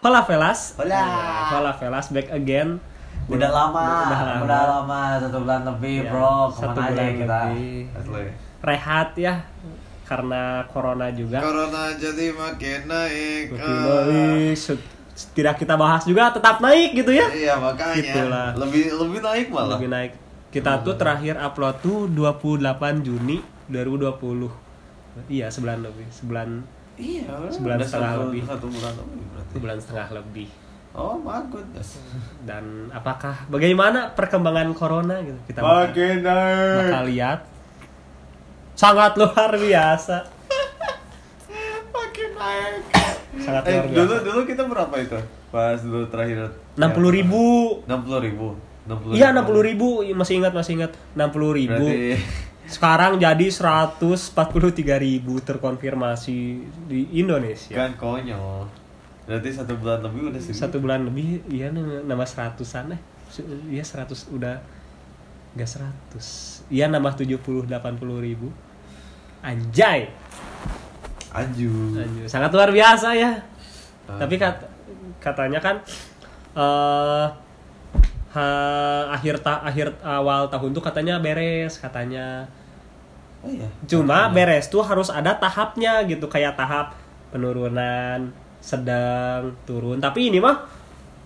Hola Velas. Hola. Ya, Hola Velas back again. Udah lama, Udah lama. udah lama satu bulan lebih Ya, bro. satu Ke mana aja bulan kita? lebih. Asli. Rehat ya karena corona juga. Corona jadi makin naik. Makin naik. Tidak kita bahas juga tetap naik gitu ya. Iya makanya. Gitulah. Lebih lebih naik malah. Lebih naik. Kita tuh terakhir upload tuh 28 Juni 2020. Iya, sebulan lebih. Sebulan Iya. Sebulan udah setengah satu, lebih. Satu bulan lebih berarti. sebulan setengah lebih. Oh my goodness. Dan apakah bagaimana perkembangan corona gitu? Kita bakal, Makin bakal lihat. Sangat luar biasa. Makin naik. Sangat Eh luar biasa. dulu dulu kita berapa itu? Pas dulu terakhir. 60 ribu. Enam puluh ribu. 60 Iya 60 ribu masih ingat masih ingat 60 ribu. Berarti Sekarang jadi 143 ribu terkonfirmasi di Indonesia. kan konyol. Berarti satu bulan lebih udah segitu. Satu bulan lebih iya nama seratusan eh. Iya 100 udah enggak 100. Iya nambah 70 80 ribu. Anjay. Anju. Anjay, sangat luar biasa ya. Ah. Tapi kat, katanya kan eh ha- akhir ta akhir awal tahun tuh katanya beres katanya. Oh iya. Cuma beres tuh harus ada tahapnya gitu kayak tahap penurunan, sedang, turun. Tapi ini mah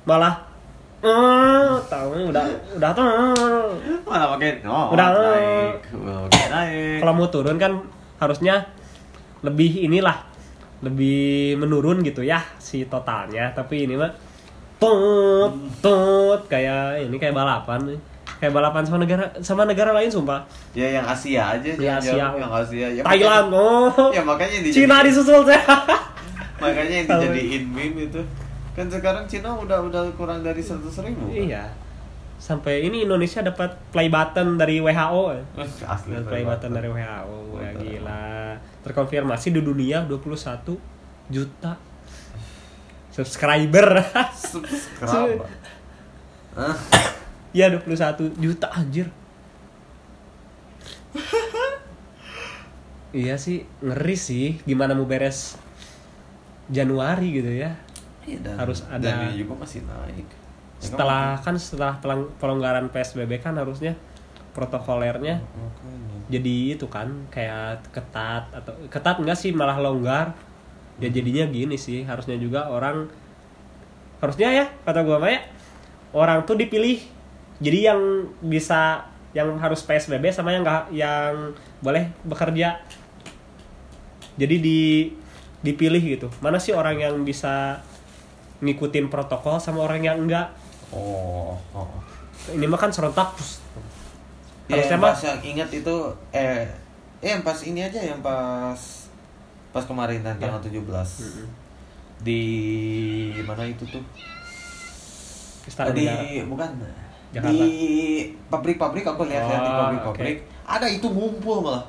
malah eh tahu udah udah tuh Mana makin oh, Udah. naik. Udah naik. kalau mau turun kan harusnya lebih inilah lebih menurun gitu ya si totalnya tapi ini mah tut tut kayak ini kayak balapan kayak balapan sama negara sama negara lain sumpah Ya yang Asia aja Ya, Asia. jauh, yang Asia. Ya, Thailand oh Ya makanya yang Cina disusul saya makanya yang dijadiin meme itu. Kan sekarang Cina udah udah kurang dari 100 ribu. iya sampai ini Indonesia dapat play button dari WHO Asli. Dapat play button dari WHO ya gila terkonfirmasi di dunia 21 juta subscriber Subscribe. Hah? ya 21 juta anjir iya sih ngeri sih gimana mau beres Januari gitu ya Iya, dan, Harus ada- dan juga masih naik. Setelah kan setelah pelonggaran PSBB kan harusnya protokolernya kan- makanya. jadi itu kan kayak ketat atau ketat enggak sih malah longgar ya jadinya gini sih harusnya juga orang harusnya ya kata gua mah ya orang tuh dipilih jadi yang bisa yang harus PSBB sama yang nggak yang boleh bekerja jadi di dipilih gitu mana sih orang yang bisa ngikutin protokol sama orang yang enggak Oh, oh. ini mah kan serentak. Ya, harusnya yang mah pas yang ingat itu eh eh yang pas ini aja yang pas pas kemarin kan Ya. tanggal 17 Mm-mm. di mana itu tuh Istana di Negara. bukan Jakarta. di pabrik-pabrik aku lihat lihat di Oh, pabrik-pabrik ada itu ngumpul malah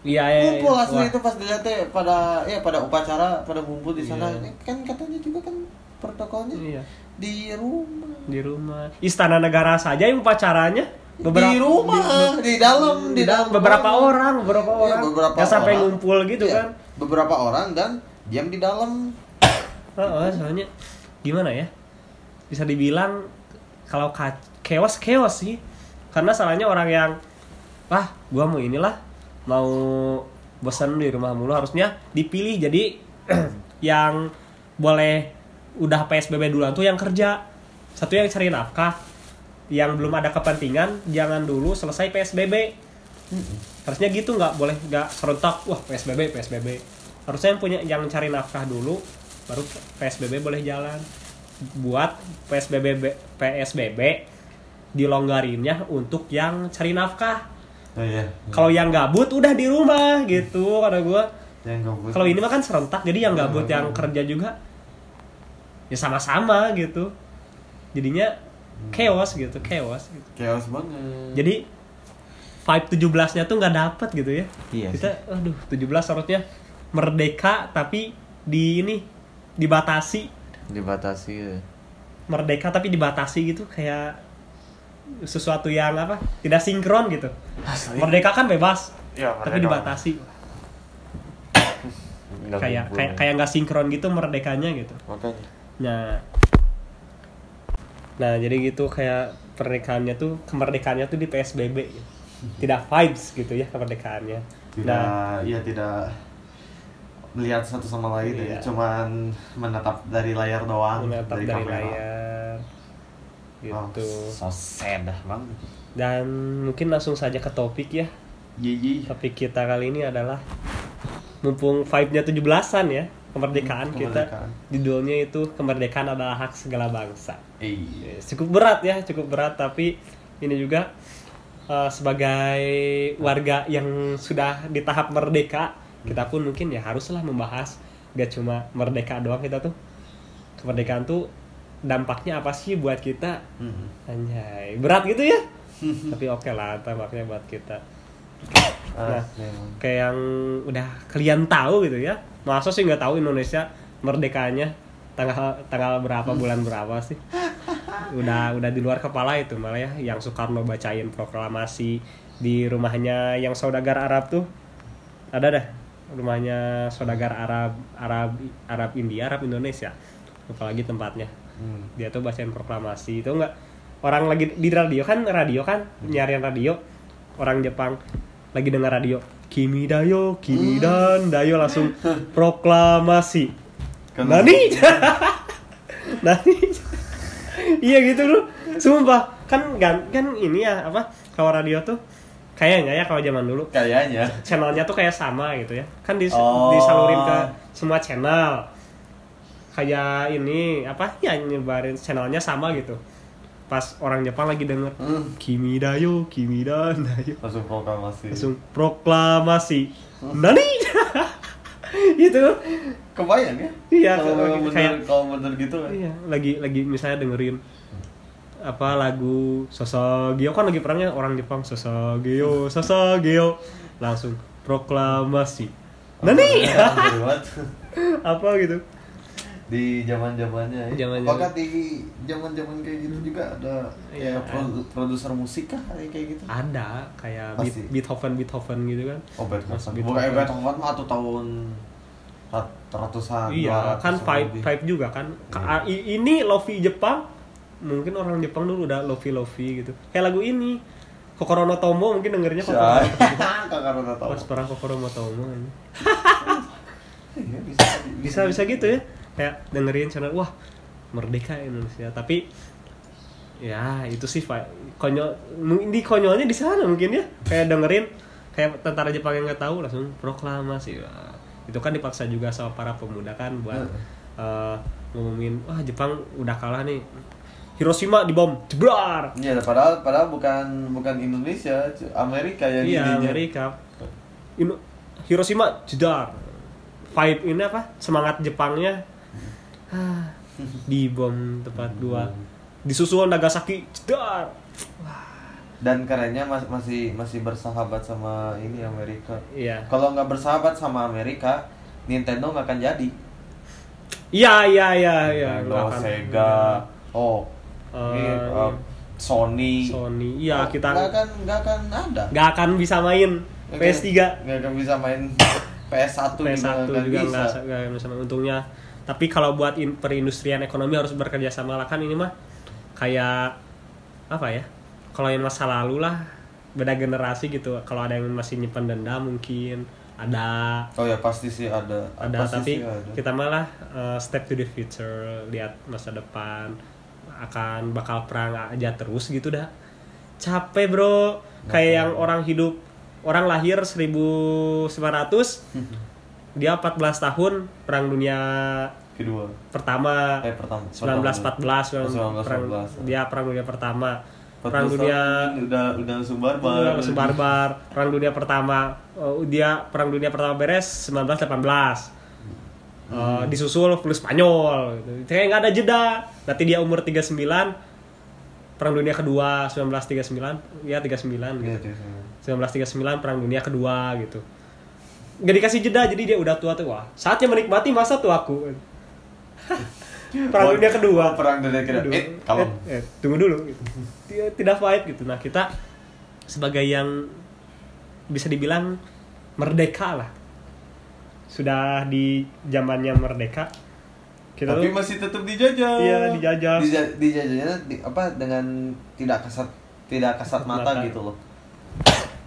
Iya, iya, iya. ngumpul asli Wah. itu pas dilihat teh pada ya pada upacara pada ngumpul di sana Iya. kan katanya juga kan protokolnya Iya. di rumah Di rumah. Istana Negara saja yang pacaranya di rumah di, dalam di dalam beberapa rumah. orang, beberapa Iya, orang. beberapa Nggak sampai orang. ngumpul gitu Iya, kan. beberapa orang dan diam di dalam Heeh, soalnya gimana ya? Bisa dibilang kalau ka- chaos chaos sih. Karena salahnya orang yang wah, gua mau inilah mau bosan di rumah mulu harusnya dipilih jadi yang boleh udah PSBB duluan tuh yang kerja. Satu yang cari nafkah, yang belum ada kepentingan jangan dulu selesai PSBB. Harusnya gitu nggak boleh nggak serentak wah PSBB PSBB. Harusnya yang punya yang cari nafkah dulu baru PSBB boleh jalan. Buat PSBB PSBB dilonggarinnya untuk yang cari nafkah. oh, iya. Kalau yang gabut udah di rumah gitu kata yang gabut Kalau ini mah kan serentak jadi yang gabut yang kerja juga ya sama-sama gitu. Jadinya chaos gitu, chaos gitu. chaos banget Jadi vibe 17-nya tuh nggak dapet gitu ya. Iya Kita aduh 17 harusnya merdeka tapi di ini dibatasi. dibatasi ya. Merdeka tapi dibatasi gitu kayak sesuatu yang apa? Tidak sinkron gitu. Asli. Merdeka kan bebas, Ya, tapi dibatasi. Kayak kayak kayak nggak sinkron gitu merdekanya gitu. makanya Nah, nah jadi gitu kayak pernikahannya tuh kemerdekaannya tuh di PSBB, tidak vibes gitu ya kemerdekaannya. tidak Nah, iya tidak melihat satu sama lain Iya. ya cuman menatap dari layar doang menatap dari, kamera. layar, Oh, gitu. so sad bang Dan mungkin langsung saja ke topik ya. Iya, iya. Topik kita kali ini adalah mumpung vibe-nya 17-an ya, kemerdekaan Hmm, kita. kemerdekaan. Judulnya itu kemerdekaan adalah hak segala bangsa. Iya. Cukup berat ya, cukup berat tapi ini juga eh, sebagai warga yang sudah di tahap merdeka, kita pun mungkin ya haruslah membahas gak cuma merdeka doang kita tuh. Kemerdekaan tuh dampaknya apa sih buat kita? Hmm. Anjay, berat gitu ya? tapi oke lah, dampaknya buat kita. Ah, Nah, kayak yang udah kalian tahu gitu ya masa sih nggak tahu Indonesia merdekanya tanggal tanggal berapa bulan berapa sih udah udah di luar kepala itu malah ya yang Soekarno bacain proklamasi di rumahnya yang saudagar Arab tuh ada dah rumahnya saudagar Arab Arab Arab India Arab Indonesia apalagi tempatnya Hmm. dia tuh bacain proklamasi. Itu enggak orang lagi di radio kan radio kan nyarian radio. Orang Jepang lagi dengar radio Kimi Dayo Kimi dan Dayo langsung proklamasi. Karena- Nani? Nani? Iya gitu loh. Sumpah. Kan kan, kan ini ya apa kalau radio tuh kayaknya ya kalau zaman dulu? Kayaknya. Channelnya tuh kayak sama gitu ya. Kan dis- Oh. disalurin ke semua channel kayak ini apa ya nyebarin channelnya sama gitu. Pas orang Jepang lagi denger Hmm. Kimi Dayo Kimi dan Dayo. Langsung proklamasi. Langsung proklamasi. Nani? Gitu. Kebayang ya? Iya, kalau bener kayak- kalau bener gitu kan. iya lagi lagi misalnya dengerin apa lagu Sosageo kan lagi perangnya orang Jepang Sosageo Sosageo langsung proklamasi. Nani? apa gitu di zaman zamannya ya. Zaman-zaman. apakah di zaman zaman kayak gitu juga ada Iya, ya, produ- produser musik kah kayak gitu ada kayak Pasti. Beet- Beethoven Beethoven gitu kan oh Beethoven Beethoven. bukan Beethoven mah tuh tahun rat- ratusan iya 200 kan vibe lebih. vibe juga kan Ka- Iya. ini lofi Jepang mungkin orang Jepang dulu udah lofi lofi gitu kayak lagu ini Kokoro no Tomo mungkin dengernya Kokoro no Tomo. pas perang Kokoro no Tomo ini. Iya, bisa, bisa bisa gitu ya kayak dengerin channel wah merdeka Indonesia. Tapi ya itu sih Pak. Konyol mungkin di konyolnya di sana mungkin ya. Kayak dengerin kayak tentara Jepang yang nggak tahu langsung proklamasi. Wah, itu kan dipaksa juga sama para pemuda kan buat eh, ngumumin wah Jepang udah kalah nih. Hiroshima dibom jeblar! Iya, padahal padahal bukan bukan Indonesia, Amerika yang iya ininya. Amerika. Ino- Hiroshima jedar. Vibe ini apa? Semangat Jepangnya ah, dibom tempat dua disusul Nagasaki jedar Dan kerennya mas- masih masih bersahabat sama ini Amerika. iya Kalau nggak bersahabat sama Amerika, Nintendo nggak akan jadi. iya iya iya iya Nintendo, akan- Sega, oh, Eh, ini, uh, Sony. Sony iya Oh, kita nggak akan nggak akan ada. nggak akan bisa main Nggak PS3 akan- nggak akan bisa main PS1, PS1 juga nggak bisa. nggak bisa untungnya tapi kalau buat in- perindustrian ekonomi harus bekerja sama lah. Kan ini mah kayak apa ya kalau yang masa lalu lah beda generasi gitu. Kalau ada yang masih nyimpan dendam mungkin ada. Oh ya pasti sih ada. ada Pasti tapi sih ada. kita malah uh, step to the future lihat masa depan akan bakal perang aja terus gitu dah. Capek bro. Kayak yang orang hidup orang lahir 1900 dia 14 tahun perang dunia kedua. pertama Eh pertama. 1914 Oh, perang, 1914. dia perang dunia pertama 14 perang dunia udah udah langsung barbar. Udah langsung barbar perang dunia pertama oh, dia perang dunia pertama beres 1918 Eh, disusul flu Spanyol gitu. kayak nggak ada jeda nanti dia umur 39 perang dunia kedua 1939 ya 39 Iya, gitu iya. 1939 perang dunia kedua gitu nggak dikasih jeda jadi dia udah tua tuh wah saatnya menikmati masa tuaku perang dunia kedua perang dunia kedua. Aduh, Eh, kalem. eh, eh, tunggu dulu gitu. Tidak- tidak vibe gitu nah kita sebagai yang bisa dibilang merdeka lah sudah di zamannya merdeka kita Tapi tuh masih tetap dijajah. Iya, dijajah. Dija- dijajahnya di- apa dengan tidak kasat tidak kasat mata, Mata. gitu loh.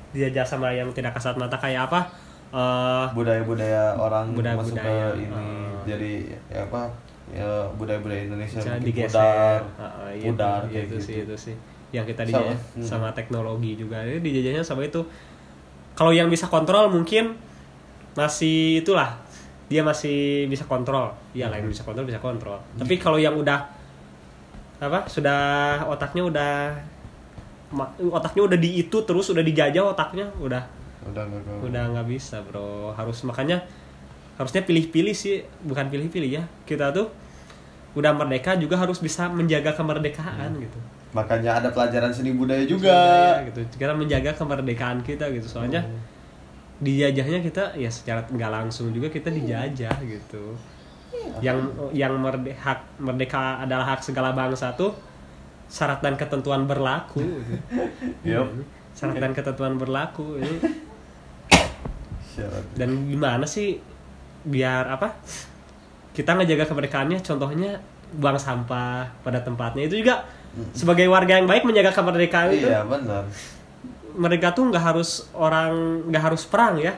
dijajah sama yang tidak kasat mata kayak apa Eh, Budaya-budaya orang masuk ke Budaya-budaya, ini. Eh. jadi ya apa? Ya budaya-budaya Indonesia digeser. pudar, Heeh, iya, pudar iya, kayak itu gitu. sih itu sih. Yang kita Sama, dijajah hmm. sama teknologi juga. Ini dijajahnya sama itu. Kalau yang bisa kontrol mungkin masih itulah. Dia masih bisa kontrol. Iya lah yang bisa kontrol bisa kontrol. Tapi kalau yang udah apa sudah otaknya udah otaknya udah di itu terus udah dijajah otaknya udah Udah nggak udah nggak bisa bro. Harus makanya harusnya pilih-pilih sih bukan pilih-pilih ya. Kita tuh udah merdeka juga harus bisa menjaga kemerdekaan gitu. Makanya ada pelajaran seni budaya juga. Budaya, gitu. Kita menjaga kemerdekaan kita gitu. Soalnya Hmm. dijajahnya kita ya secara nggak langsung juga kita dijajah gitu. Yang yang merde, hak merdeka adalah hak segala bangsa tuh syarat dan ketentuan berlaku. Gitu. Yup. syarat dan ketentuan berlaku. Ini Syarat. dan gimana sih biar apa kita ngejaga kemerdekaannya? Contohnya buang sampah pada tempatnya. Itu juga sebagai warga yang baik menjaga kemerdekaan itu. Iya benar. mereka tuh nggak harus orang nggak harus perang ya.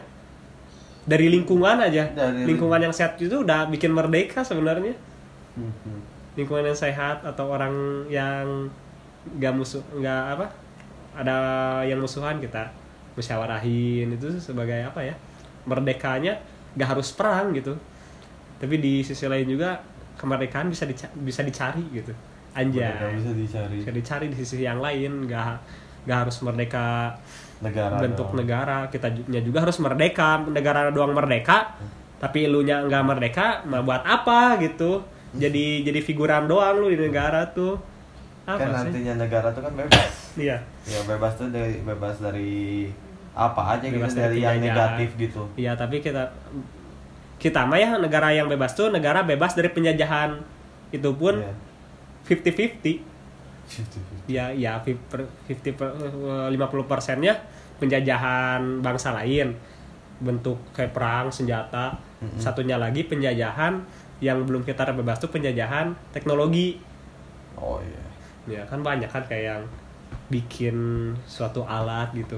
Dari lingkungan aja. Dari lingkungan. Yang sehat itu udah bikin merdeka sebenarnya. Mhm. lingkungan yang sehat atau orang yang nggak musuh nggak apa ada yang musuhan kita musyawarahin. Itu sebagai apa ya merdekanya nggak harus perang gitu. Tapi di sisi lain juga kemerdekaan bisa dica- bisa dicari gitu. Merdeka anjay bisa dicari. Bisa dicari di sisi yang lain nggak nggak harus merdeka negara bentuk dong. negara. Kita juga harus merdeka. Negara doang merdeka tapi lu nya nggak merdeka mau buat apa gitu? Jadi jadi figuran doang lu di negara tuh. Apa kan sih? nantinya negara tuh kan bebas. Iya. Ya bebas tuh dari bebas dari apa aja Bebas gitu dari dari yang negatif gitu. Iya tapi kita kita mah ya negara yang bebas tuh negara bebas dari penjajahan. Itu pun Iya. 50-50 ya ya 50 per, 50 persennya penjajahan bangsa lain. Bentuk kayak perang senjata. Mm-mm. satunya lagi penjajahan yang belum kita bebas tuh penjajahan teknologi. Oh iya. Ya kan banyak kan kayak yang bikin suatu alat gitu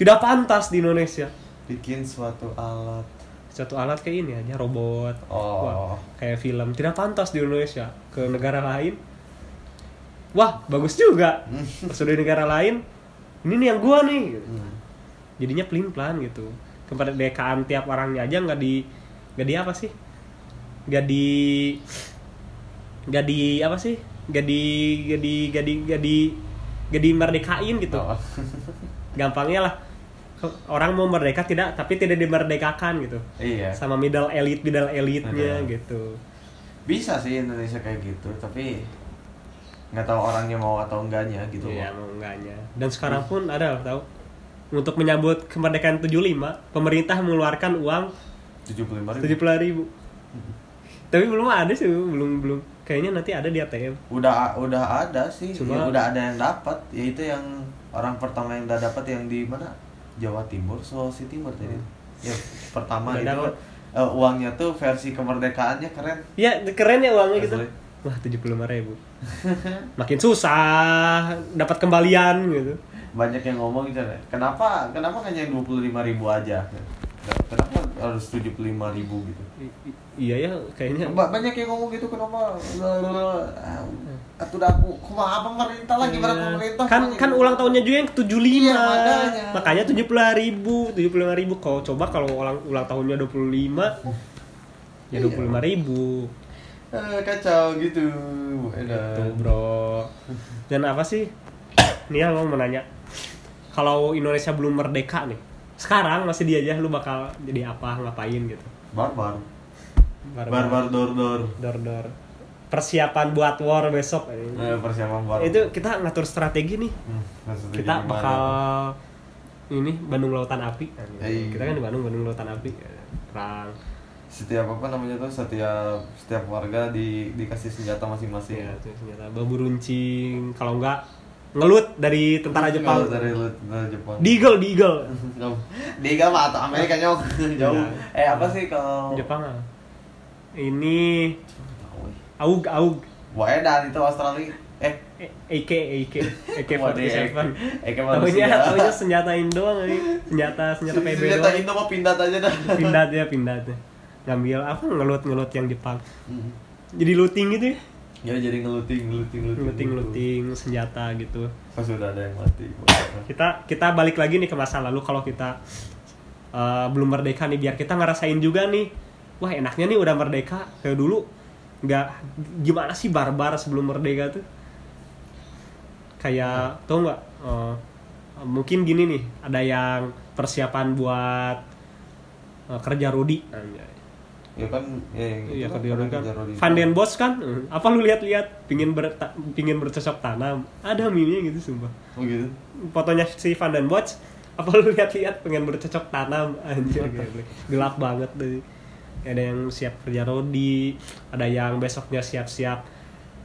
tidak pantas di Indonesia. Bikin suatu alat. Suatu alat kayak ini aja robot. Oh. Wah, kayak film. Tidak pantas di Indonesia. Ke negara lain. Wah bagus juga. Pas udah di negara lain ini nih yang gua nih. Hmm. jadinya pelin pelan gitu kemerdekaan tiap orangnya aja nggak di nggak di apa sih? Nggak di nggak di apa sih? Nggak di nggak di nggak di nggak di nggak dimerdekain gitu. Oh. gampangnya lah orang mau merdeka tidak tapi tidak dimerdekakan gitu iya sama middle elite middle elite-nya Ada. gitu bisa sih Indonesia kayak gitu tapi nggak tahu orangnya mau atau enggaknya gitu Iya, loh mau enggaknya. Dan sekarang pun ada tahu. Untuk menyambut kemerdekaan 75, pemerintah mengeluarkan uang tujuh puluh lima ribu 70.000 ribu. Tapi belum ada sih, belum belum. Kayaknya nanti ada di ATM. udah udah ada sih Cuma- ya, udah ada yang dapat yaitu yang orang pertama yang udah dapat yang di mana Jawa Timur Sulawesi Timur tadi ya pertama Udah itu dapet. eh, uangnya tuh versi kemerdekaannya keren Ya, keren ya uangnya gitu. Asli. Wah, 75.000 ribu. Makin susah dapat kembalian gitu. banyak yang ngomong gitu kenapa kenapa hanya dua puluh lima ribu aja kenapa harus tujuh puluh lima ribu gitu? I- i- iya ya, kayaknya. Ba- banyak yang ngomong gitu kenapa? Atau aku kumaha pemerintah gimana Iya. pemerintah kan kan gitu? ulang tahunnya juga yang ke 75 Iya, makanya. makanya 75 ribu 75 ribu. Kau coba kalau ulang ulang tahunnya 25 ya Iya. 25 ribu. Eh, kacau gitu edan. tuh bro. Dan apa sih? Nih lo mau nanya. Kalau Indonesia belum merdeka nih sekarang masih dia aja lu bakal jadi apa ngapain gitu. Barbar. Barbar. barbar dor dor dor dor persiapan buat war besok. Eh, persiapan barbar itu kita ngatur strategi nih. Hmm, maksudnya kita gimana? bakal ini Bandung Lautan Api. Iya. kita kan di Bandung Bandung Lautan Api. Perang. Setiap apa namanya tuh setiap setiap warga di dikasih senjata masing-masing. Ya senjata. Babu runcing. Kalau enggak ngelut dari tentara Jepang Kalau dari dari Jepang Deagle Deagle Diga mah atau Amerika nyok jauh Iya. eh apa sih kalau Jepang ah. ini. Aug Aug Waedan itu Australia. Eh, AK AK AK Waduh, 47 AK manusia. tahunya senjatain doang ini. Senjata senjata PB Senjata. Indo mah pindah aja dah. Pindah ya pindah tuh. Ngambil apa ngelut-ngelut yang Jepang. Mm. Jadi looting gitu ya. Ya jadi ngeluting, ngeluting, ngeluting. Looting-looting senjata gitu. Pas sudah ada yang mati. Kita kita balik lagi nih ke masa lalu kalau kita eh, belum merdeka nih biar kita ngerasain juga nih. Wah, enaknya nih udah merdeka kayak dulu. Nggak gimana sih barbar sebelum merdeka tuh? Kayak tau nggak? eh, mungkin gini nih, ada yang persiapan buat eh, kerja Rudi. Ya kan, ya, itu Iya kan kan. Van den Bos kan? Apa lu lihat-lihat pingin ber pingin bercocok tanam? Ada meme gitu sumpah. Oh gitu. Fotonya si Van den Bos apa lu lihat-lihat pengen bercocok tanam anjir gelap banget tuh ada yang siap kerja rodi ada yang besoknya siap-siap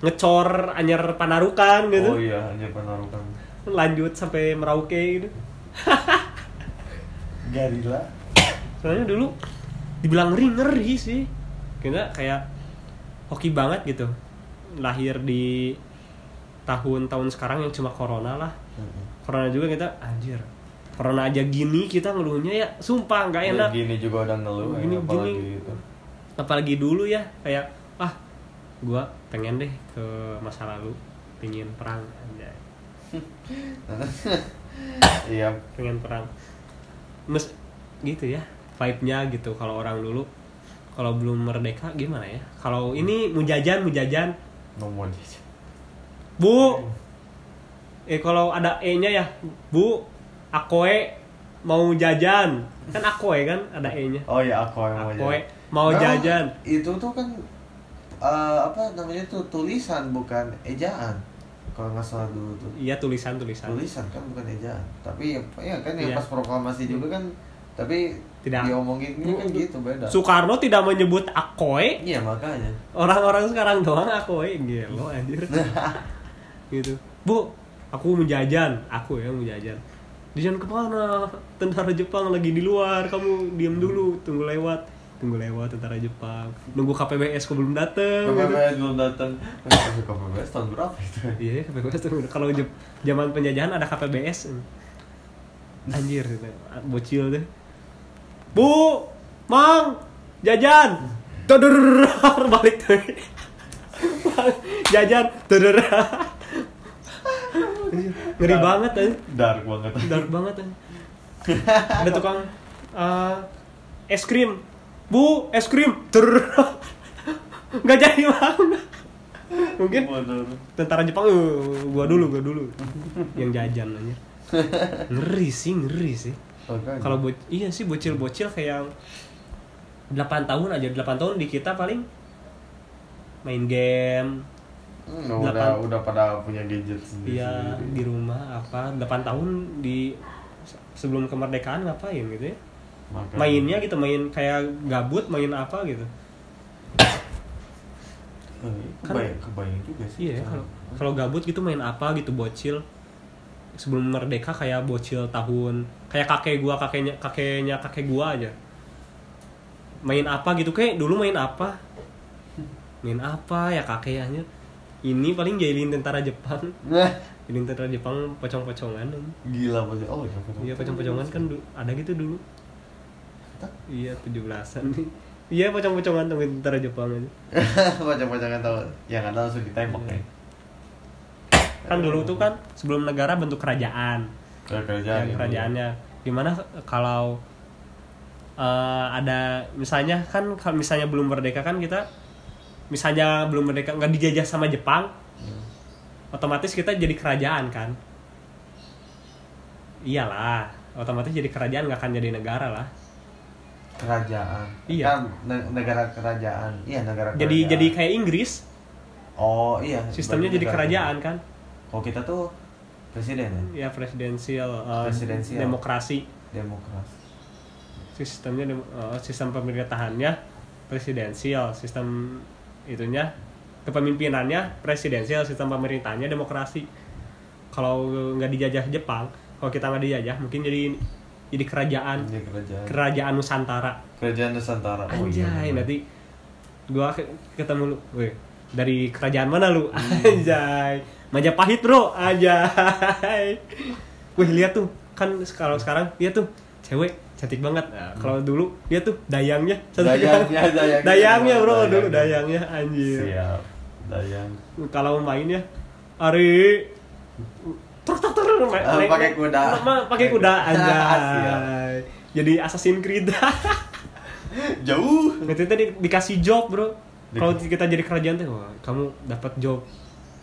ngecor anyar panarukan gitu Oh iya, hanya penarukan. lanjut sampai merauke gitu Garila. soalnya dulu dibilang ngeri ngeri sih. Kayaknya kayak hoki banget gitu. Lahir di tahun-tahun sekarang yang cuma corona lah. Corona juga kita anjir. Corona aja gini kita ngeluhnya ya sumpah nggak enak. Ya, gini juga udah ngeluh Gini- ya, apalagi gini. itu. apalagi dulu ya kayak ah gua pengen deh ke masa lalu pingin perang. Anjay. Iya, pengen perang. Mes gitu ya vibe-nya gitu kalau orang dulu kalau belum merdeka gimana ya kalau ini mau jajan mau jajan nomor aja. bu eh kalau ada e nya ya bu akoe mau jajan kan akoe kan ada e nya Oh iya, aku yang mau akoe jajan. mau Nah, jajan Itu tuh kan eh, apa namanya tuh tulisan bukan ejaan. Kalau nggak salah dulu tuh. iya tulisan tulisan Tulisan kan bukan ejaan. Tapi ya, ya kan yang Iya. pas proklamasi juga kan tapi Tidak. kan gitu beda. Soekarno tidak menyebut akoe Iya makanya. orang-orang sekarang doang akoe gelo anjir. Gitu. Bu aku mau jajan. Aku ya mau jajan. Ke mana tentara Jepang lagi di luar. Kamu diam dulu. Tunggu lewat. Tunggu lewat tentara Jepang. Nunggu KPBS kok belum dateng. Gitu. KPPS belum datang. KPPS tahun berapa itu? iya KPBS tuh. Kalau zaman penjajahan ada KPBS anjir gitu. bocil deh bu mang jajan. Tudur balik tuh. Mang, jajan Tudur ngeri banget eh. Dark banget. dark banget eh. ada tukang eh, es krim. Bu es krim. Tudur nggak jadi bang mungkin tentara Jepang uh, gua dulu gua dulu. Yang jajan aja ngeri sih ngeri sih. Kalau bo iya sih bocil-bocil kayak 8 tahun aja 8 tahun di kita paling main game Hmm, udah delapan- udah pada punya gadget sendiri. iya di rumah apa 8 tahun di se- sebelum kemerdekaan ngapain gitu ya Makanya. mainnya gitu main kayak gabut main apa gitu Eh, Kan- kebayang, kebayang juga sih. iya kalau kalau gabut gitu main apa gitu bocil sebelum merdeka kayak bocil tahun kayak kakek gua kakeknya kakeknya kakek gua aja. Main apa gitu kayak dulu main apa? Main apa ya kakeknya? Ini paling jahilin tentara Jepang. Nah, jahilin tentara Jepang pocong-pocongan. Gila banget. Oh, iya, iya pocong-pocongan kan ada gitu dulu. Iya 17-an nih iya pocong-pocongan temen tentara Jepang aja. Baca-baca tahu. Yang ada langsung ditembak ya. Kan dulu tuh kan sebelum negara bentuk kerajaan Ke kerjaan. ya, kerajaannya gimana kalau eh, ada misalnya kan kalau misalnya belum merdeka kan kita misalnya belum merdeka nggak dijajah sama Jepang otomatis kita jadi kerajaan kan iyalah otomatis jadi kerajaan nggak akan jadi negara lah Kerajaan. Iya. Kan ne- negara kerajaan. Iya, negara jadi kerajaan. jadi kayak Inggris Oh, iya. sistemnya jadi kerajaan kan Kalau kita tuh presiden ya, ya presidensial Presidensial. demokrasi. Demokrasi. sistemnya dem- eh, sistem pemerintahannya presidensial sistem itunya kepemimpinannya presidensial sistem pemerintahannya demokrasi. Kalau nggak dijajah Jepang kalau kita nggak dijajah mungkin jadi jadi kerajaan. Ini kerajaan. kerajaan Nusantara. Kerajaan Nusantara. Oh, anjay iya, nanti gua ke- ketemu lu. Weh dari kerajaan mana lu? Anjay Majapahit bro. Anjay. Wih lihat tuh. Kan kalau sekarang dia tuh. Cewek cantik banget. Nah, kalau dulu dia tuh dayangnya. Dayangnya, dayangnya. dayangnya bro. Dulu Dayangnya. dayangnya anjir. Siap. Dayang. Kalau main ya Ari. Truk truk truk main- pakai kuda. pakai kuda anjay. Jadi Assassin's Creed. Jauh. Itu tadi dikasih job bro. Kalau kita jadi kerajaan tuh wah, kamu dapat job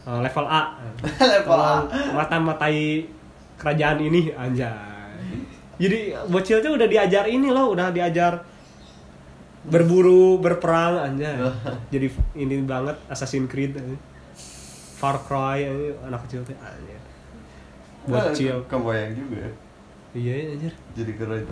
uh, level A. Level A. Mata matai kerajaan ini anjay. Jadi bocil tuh udah diajar ini loh udah diajar berburu berperang anjay. Jadi ini banget Assassin's Creed. Far Cry anak kecil tuh anjay. Bocil. Ke- kebayang juga iya anjir. Jadi keren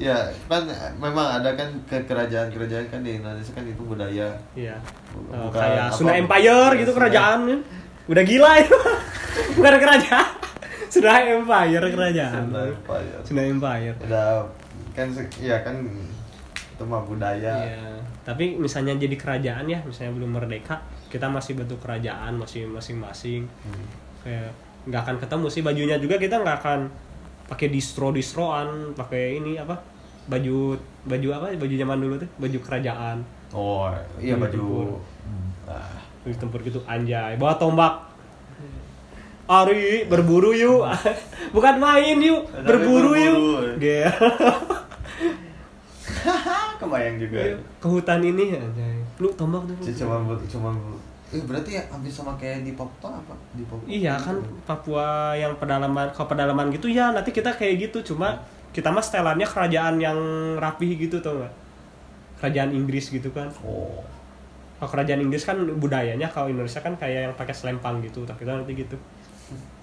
ya kan memang ada kan ke kerajaan-kerajaan kan di Indonesia kan itu budaya. Iya. Bukan Uh, apa- kayak Sunda bukan- Empire gitu Sunda- kerajaan kan. Udah gila itu. Bukan kerajaan. Sunda Empire kerajaan. Sunda Empire. Sunda Empire. Udah kan ya kan itu mah budaya. Iya. Tapi misalnya jadi kerajaan ya, misalnya belum merdeka, kita masih bentuk kerajaan masih masing-masing. Hmm. Kayak nggak akan ketemu sih bajunya juga kita nggak akan pakai distro distroan, pakai ini apa? Baju baju apa? Baju zaman dulu tuh, baju kerajaan. oh iya Baju baju tempur. ah, Di tempur gitu anjay, bawa tombak. Ari berburu yuk, bukan main yuk, Tapi berburu, berburu. yuk. Gitu. kebayang juga Ke hutan ini anjay. Lu tombak tuh. Cuma cuma eh berarti ya hampir sama kayak di Papua apa? Di Papua Iya kan Papua yang pedalaman kalau pedalaman gitu ya nanti kita kayak gitu. Cuma kita mah setelannya kerajaan yang rapih gitu tau nggak? Kerajaan Inggris gitu kan. Oh. Kalau kerajaan Inggris kan budayanya kalau Indonesia kan kayak yang pakai selempang gitu tapi kita nanti gitu.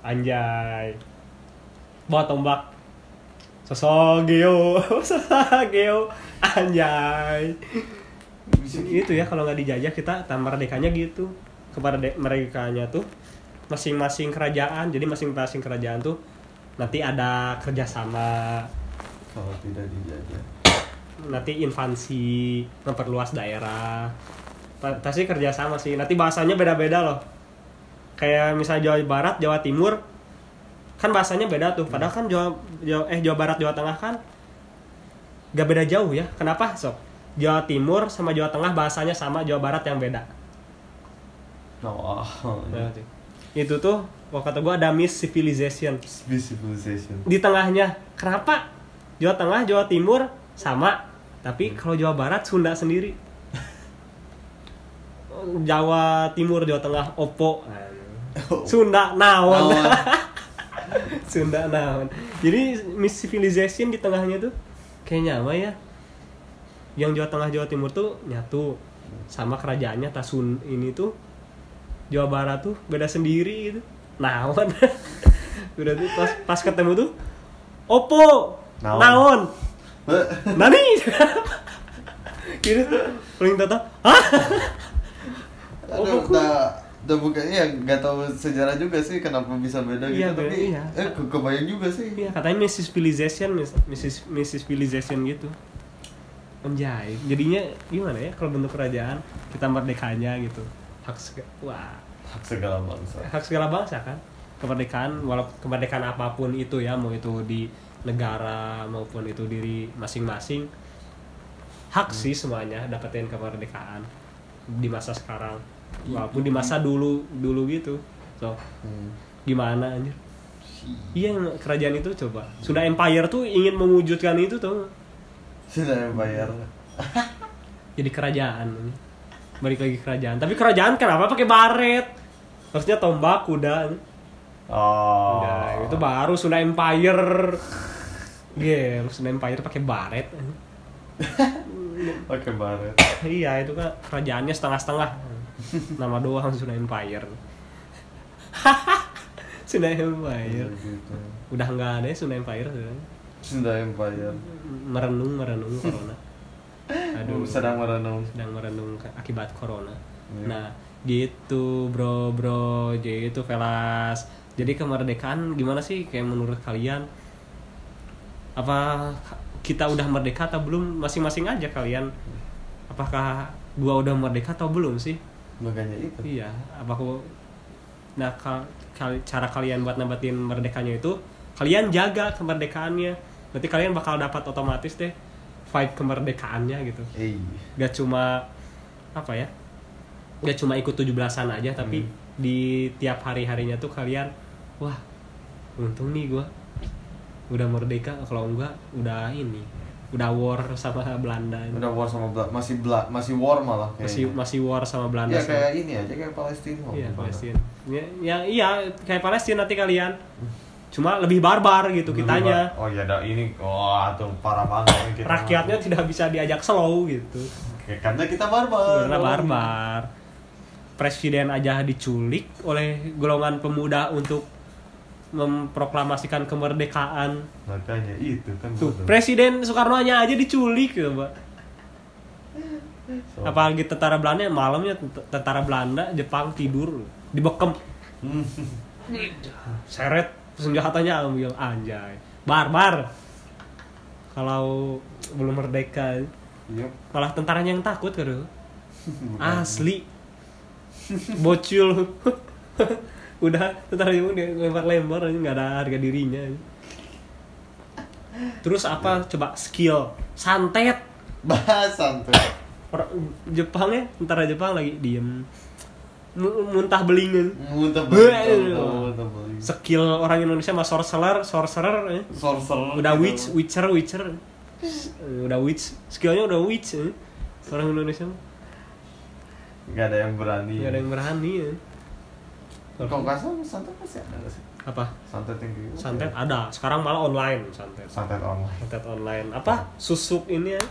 Anjay. Bawa tombak. Sosok geo sosok geo anjay itu ya kalau nggak dijajah kita tambah merdekanya gitu. Kepada de- merdekanya tuh masing-masing kerajaan jadi masing-masing kerajaan tuh nanti ada kerjasama. Kalau tidak dijajah. Nanti invasi memperluas daerah. Pa- pasti kerjasama sih. Nanti bahasanya beda-beda loh. Kayak misalnya Jawa Barat Jawa Timur kan bahasanya beda tuh. Padahal kan Jawa, Jawa eh Jawa Barat Jawa Tengah kan gak beda jauh ya. Kenapa sob Jawa Timur sama Jawa Tengah bahasanya sama Jawa Barat yang beda. Oh, Nah, tuh. itu tuh kalau kata gue ada miss civilization. Civilization. Di tengahnya. Kenapa? Jawa Tengah Jawa Timur sama. Tapi kalau Jawa Barat Sunda sendiri. Jawa Timur Jawa Tengah Oppo. Sunda naon. Naon. Sunda naon. Jadi miss civilization di tengahnya tuh kayaknya apa ya yang Jawa Tengah Jawa Timur tuh nyatu sama kerajaannya Tasun ini tuh Jawa Barat tuh beda sendiri gitu naon udah tuh pas pas ketemu tuh Oppo Naon. naon nani gitu paling tata hah Aduh, udah, udah bukan ya nggak tahu sejarah juga sih kenapa bisa beda Iya, gitu tapi iya. eh ke- kebayang juga sih Iya katanya Mrs. Civilization, Miss- Mrs. Mrs. Civilization gitu. Anjay, jadinya gimana ya kalau bentuk kerajaan kita merdekanya gitu. Hak seg- wah, hak segala bangsa hak segala bangsa kan. Kemerdekaan walaupun kemerdekaan apa pun itu ya, mau itu di negara maupun itu diri masing-masing. Hak sih semuanya dapetin kemerdekaan di masa sekarang. Walaupun di masa dulu dulu gitu. So, Hmm. gimana anjir? Iya kerajaan itu coba Sunda Empire tuh ingin mewujudkan itu tuh sudah bayar. Jadi kerajaan. Balik lagi kerajaan. Tapi kerajaan kenapa pakai baret? Harusnya tombak kuda. Oh. Udah, itu baru Sunda Empire. Ger, Sunda Empire pakai baret. Pakai baret. Iya itu kan kerajaannya setengah-setengah. Nama doang Sunda Empire. Sunda Empire. Gitu. Udah nggak ada ya Sunda Empire. sebenarnya. Sunda Empire merenung merenung corona. Aduh. Sedang merenung. Sedang merenung akibat corona. Iya. nah gitu bro bro. Jadi itu Velas. Jadi kemerdekaan gimana sih? Kayak menurut kalian? Apa kita udah merdeka atau belum? Masing-masing aja kalian. Apakah gua udah merdeka atau belum sih? Makanya itu. Iya. Apa aku nah kal- kal- cara kalian buat nabatin merdekanya itu kalian jaga kemerdekaannya berarti kalian bakal dapat otomatis deh vibe kemerdekaannya gitu. Eh gak cuma apa ya gak cuma ikut 17-an aja tapi Hmm. di tiap hari-harinya tuh kalian wah untung nih gua udah merdeka kalau enggak udah ini udah war sama Belanda udah war sama Bela- masih Bela- masih war malah masih kayaknya. masih war sama Belanda ya sama- kayak ini aja kayak Palestina iya Palestina. Ya, ya iya kayak Palestina nanti kalian cuma lebih barbar gitu Dulu, kitanya. Pak. oh ya ada ini wah tuh parah banget kita rakyatnya tidak bisa diajak slow gitu. Oke, karena kita barbar. Karena barbar. Presiden aja diculik oleh golongan pemuda untuk memproklamasikan kemerdekaan. Makanya itu kan tuh presiden Soekarno nya aja diculik gitu mbak So- apalagi tentara Belanda? Malamnya tent- tentara Belanda Jepang tidur senjatanya ambil anjay. Barbar. Kalau belum merdeka. Iya. malah tentaranya yang takut kan asli. Bocil. Udah tentara itu dia lempar-lempar aja nggak ada harga dirinya. Terus apa? Coba skill. Santet. Bahasan tuh orang Jepangnya tentara Jepang lagi diem. Mu- muntah belingan muntah Beuh. Skill orang Indonesia mah sorcerer sorcerer eh. sorcerer udah gitu. witch witcher witcher. Eh, udah witch. Skillnya udah witch eh. orang Indonesia mah. Nggak ada yang berani. Nggak ada yang berani ya. kalau nggak salah santet masih ada sih? Apa? Santet yang gitu santet ada. Sekarang malah online santet. Santet online. Santet online. Apa? Susuk ini ya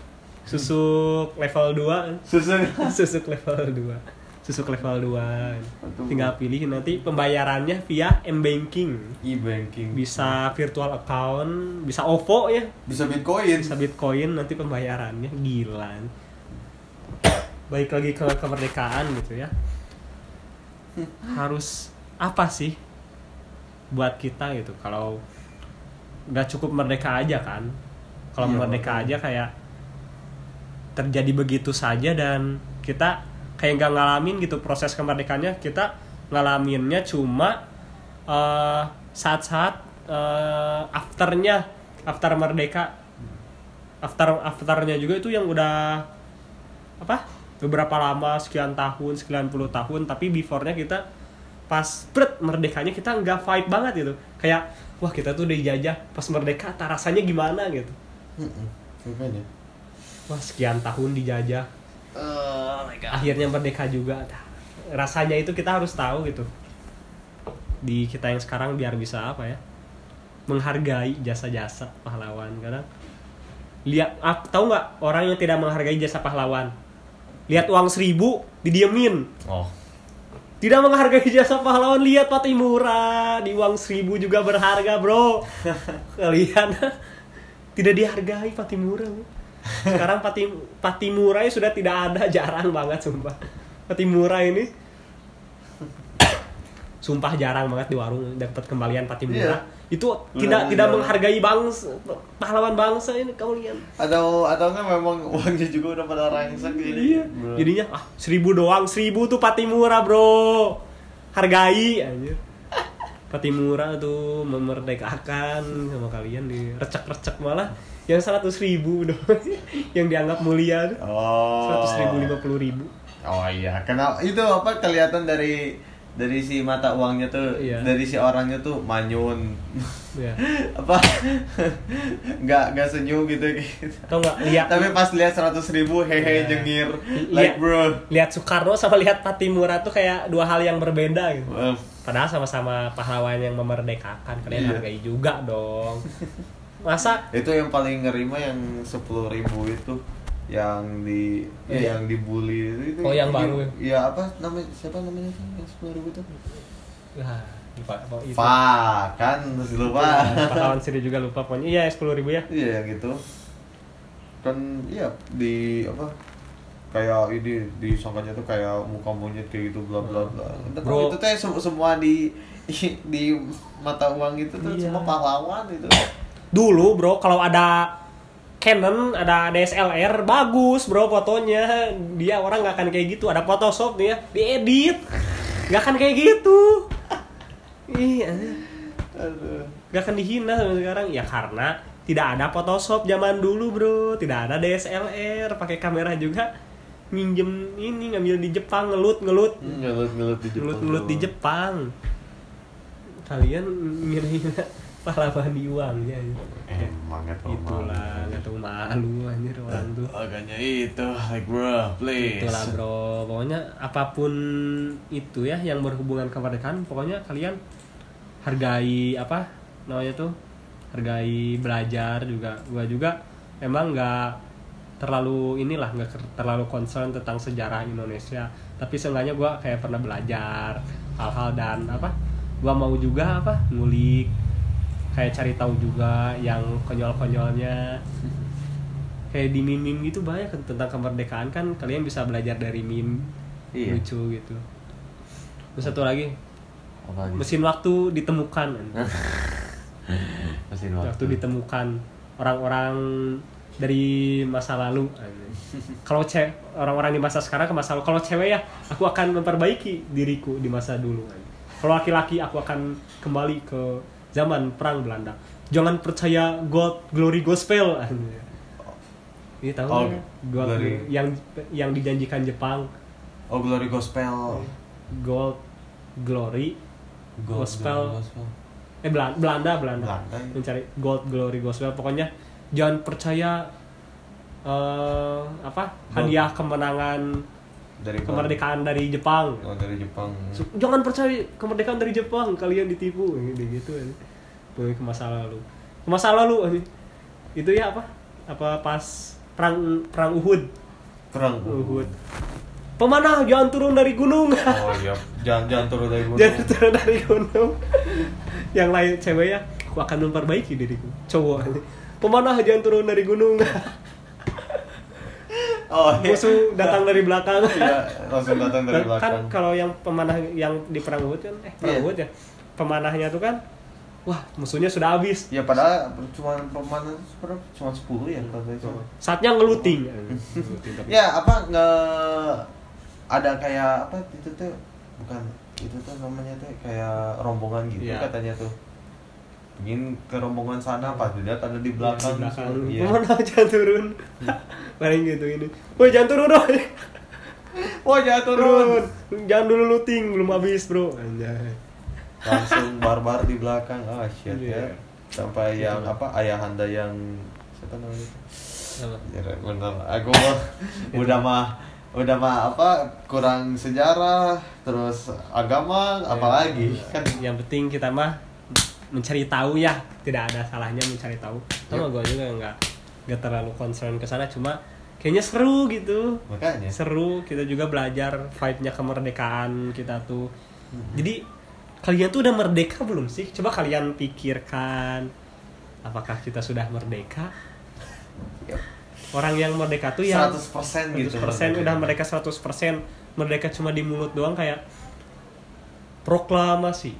susuk level 2 susah susuk. Level 2 susuk level 2 Aduh. tinggal pilih nanti pembayarannya via m-banking. E-banking. Bisa virtual account bisa OVO ya. Bisa bitcoin. Bisa bitcoin nanti pembayarannya. Gila. Baik lagi ke kemerdekaan gitu ya. Harus apa sih buat kita gitu? Kalau nggak cukup merdeka aja kan? Kalau Iya, merdeka makanya. aja kayak terjadi begitu saja dan kita kayak nggak ngalamin gitu proses kemerdekaannya kita ngalaminnya cuma eh, saat-saat eh, afternya after merdeka. After afternya juga itu yang udah apa beberapa lama sekian tahun sekian puluh tahun tapi beforenya kita pas pret merdekanya kita nggak fight banget gitu. Kayak wah kita tuh udah dijajah pas merdeka tak rasanya gimana gitu. Mm-mm. makanya wah sekian tahun dijajah oh my akhirnya merdeka juga. Rasanya itu kita harus tahu gitu. Di kita yang sekarang biar bisa apa ya? Menghargai jasa-jasa pahlawan. Karena lihat ah, tahu nggak orang yang tidak menghargai jasa pahlawan? Lihat uang seribu didiemin. Oh. Tidak menghargai jasa pahlawan lihat Patimura di uang seribu juga berharga bro. Kalian tidak dihargai Patimura bro. Sekarang Pati Patimura sudah tidak ada jarang banget sumpah Patimura ini sumpah jarang banget di warung dapat kembalian Patimura Iya. itu tidak tidak udah. menghargai bangsa pahlawan bangsa ini kamu lihat atau atau kan memang uangnya juga udah pada rangsek jadi Iya. Jadinya ah seribu doang, seribu tuh Patimura bro. Hargai aja. Patimura tuh memerdekakan sama kalian di recek-recek malah yang seratus ribu doang. Yang dianggap mulia tuh. Oh. Seratus ribu lima puluh ribu. Oh iya. Kenapa itu apa kelihatan dari dari si mata uangnya tuh Iya. dari si orangnya tuh manyun. Ya apa? Nggak nggak senyum gitu. Gitu tau nggak? Lihat. Tapi pas lihat seratus ribu hehe Iya. jengir. Lihat. like bro. Lihat Soekarno sama lihat Patimura tuh kayak dua hal yang berbeda gitu. Wah, padahal sama-sama pahlawan yang memerdekakan. Kalian Iya. hargai juga dong masa itu yang paling ngeri mah yang sepuluh ribu itu yang di Iya. ya, yang dibully itu, itu Oh, yang baru ya? ya apa namanya siapa namanya sih yang sepuluh ribu itu Nah, lupa apa itu. Fa kan terus lupa Pahlawan sendiri juga lupa pokoknya. Iya, sepuluh ribu ya. iya gitu kan iya di apa kayak ini disangkanya tuh kayak muka monyet kayak gitu bla bla bla Udah Bro. itu tuh semua di di mata uang itu tuh Iya. semua pahlawan itu Dulu, bro, kalau ada Canon ada DSLR bagus bro fotonya. Dia orang nggak akan kayak gitu. Ada Photoshop nih ya diedit. Nggak akan kayak gitu. Iya. Nggak akan dihina sekarang. Ya karena tidak ada Photoshop zaman dulu bro. Tidak ada DSLR pakai kamera juga minjem ini ngambil di Jepang ngelut ngelut. Ngelut ngelut di Jepang ngelut ngelut di. Jepang. Kalian ngira-ngira pahlawan di uangnya emang ya tuh itulah nggak tahu malu anjir orang tuh. Makanya itu, like bro, please. itulah bro. Pokoknya apa pun itu ya yang berhubungan kemerdekaan pokoknya kalian hargai apa namanya tuh hargai belajar juga. Gua juga emang nggak terlalu inilah nggak terlalu concern tentang sejarah Indonesia. Tapi seenggaknya gua kayak pernah belajar hal-hal dan apa gua mau juga apa ngulik kayak cari tahu juga yang konyol-konyolnya. Kayak di meme gitu banyak kan tentang kemerdekaan. Kan kalian bisa belajar dari meme Iya. lucu gitu. Terus satu lagi. Apa lagi? mesin waktu ditemukan. Mesin waktu. Ditemukan. Orang-orang dari masa lalu. Kalau cewek orang-orang di masa sekarang ke masa lalu. Kalau cewek ya aku akan memperbaiki diriku di masa dulu. Kalau laki-laki aku akan kembali ke zaman perang Belanda jangan percaya God glory gospel ini tahu Oh? God glory. yang yang dijanjikan Jepang oh glory gospel gold glory God, Gospel. God, gospel. eh Belanda Belanda Belanda, Belanda, ya. mencari gold glory gospel pokoknya jangan percaya eh apa hadiah kemenangan dari kemerdekaan dari Jepang. Oh, dari Jepang. Su- jangan percaya kemerdekaan dari Jepang kalian ditipu. Gitu gitu aja. Pokoknya ke masa lalu. Ke masa lalu aja. itu ya apa? Apa pas perang perang Uhud. Perang Uhud. Pemanah jangan turun dari gunung. Oh iya. Jangan jangan turun dari gunung. jangan turun dari gunung. Yang lain cewek ya aku akan memperbaiki diriku. Cowok. Pemanah jangan turun dari gunung oh iya. musuh datang dari belakang. Iya, langsung datang dari kan belakang. kalau yang pemanah yang di perang Uhud kan eh perang Iya. Uhud ya pemanahnya tuh kan wah musuhnya sudah habis. Ya padahal cuma berapa cuma 10 ya kalau itu saatnya ngeluting. Ngeluting tapi- ya apa nge ada kayak apa itu tuh bukan itu tuh namanya tuh kayak rombongan gitu Iya. katanya tuh ingin ke rombongan sana pas dilihat ada di belakang, Di belakang. Iya. pemanah jangan turun paling gitu ini woi jangan turun dong Wah jangan turun. jangan dulu looting belum habis bro anjay Langsung barbar di belakang. Ah shit Iya. ya. Sampai yang apa ayahanda yang siapa namanya? Apa? Ya bener. Aku mah udah mah udah mah apa kurang sejarah terus agama apalagi Ya, kan yang penting kita mah mencari tahu ya. Tidak ada salahnya mencari tahu. Sama Yep. gue juga nggak nggak terlalu concern ke sana. Cuma kayaknya seru gitu. Makanya. Seru. Kita juga belajar vibe-nya kemerdekaan kita tuh. Jadi kalian tuh udah merdeka belum sih? Coba kalian pikirkan apakah kita sudah merdeka? Yep. orang yang merdeka tuh yang 100% gitu 100% udah mereka 100% merdeka cuma di mulut doang kayak proklamasi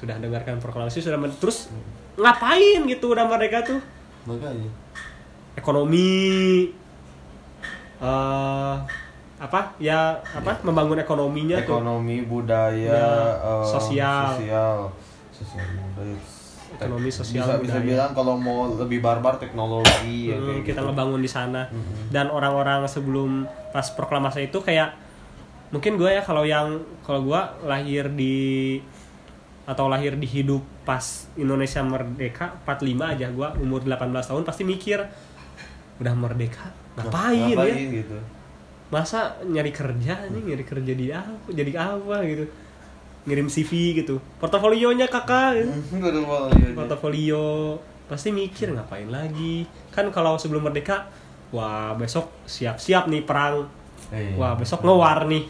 sudah dengarkan proklamasi sudah men- terus ngapain gitu udah mereka tuh? Makanya. Ekonomi eh apa ya apa membangun ekonominya tuh. Ekonomi budaya Ya, eh, sosial. sosial. Sosial budaya. Ekonomi, sosial, bisa, bisa bilang kalau mau lebih barbar teknologi ya, Hmm, kayak kita gitu. ngebangun di sana. Mhm. dan orang-orang sebelum pas proklamasi itu kayak mungkin gue ya kalau yang kalau gue lahir di atau lahir di hidup pas Indonesia merdeka 45 aja gue umur 18 tahun pasti mikir udah merdeka? Ngapain, ya? Ngapain gitu? Masa nyari kerja nih? Nyari kerja di apa? Jadi apa? gitu. Ngirim CV gitu. Portofolionya kakak? gitu. Portofolio. Pasti mikir ngapain lagi? Kan kalau sebelum merdeka wah besok siap-siap nih perang. Iya. wah besok ngewar nih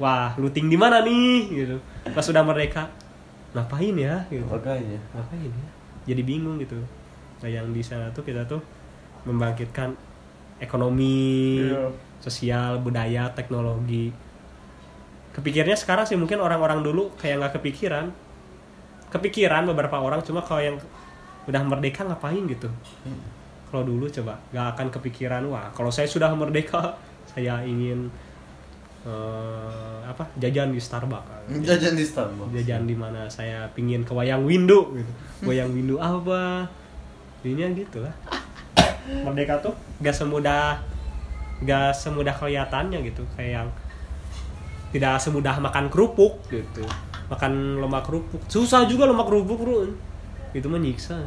wah looting di mana nih? gitu. Pas sudah merdeka ngapain ya gitu. Makanya ngapain ya? Jadi bingung gitu. Nah yang di sana tuh kita tuh membangkitkan ekonomi Iya. sosial budaya teknologi. Kepikirnya sekarang sih mungkin orang-orang dulu kayak nggak kepikiran. Kepikiran beberapa orang cuma kalau yang udah merdeka ngapain gitu? Kalau dulu coba nggak akan kepikiran wah kalau saya sudah merdeka saya ingin eh, apa? Jajan di Starbucks. Jajan di Starbucks. Jajan di mana saya pingin ke wayang windu gitu. Wayang windu apa ininya gitu lah. Merdeka tuh? Gak semudah gak semudah kelihatannya gitu. Kayak yang tidak semudah makan kerupuk gitu. Makan lemak kerupuk. Susah juga lemak kerupuk bro. Itu menyiksa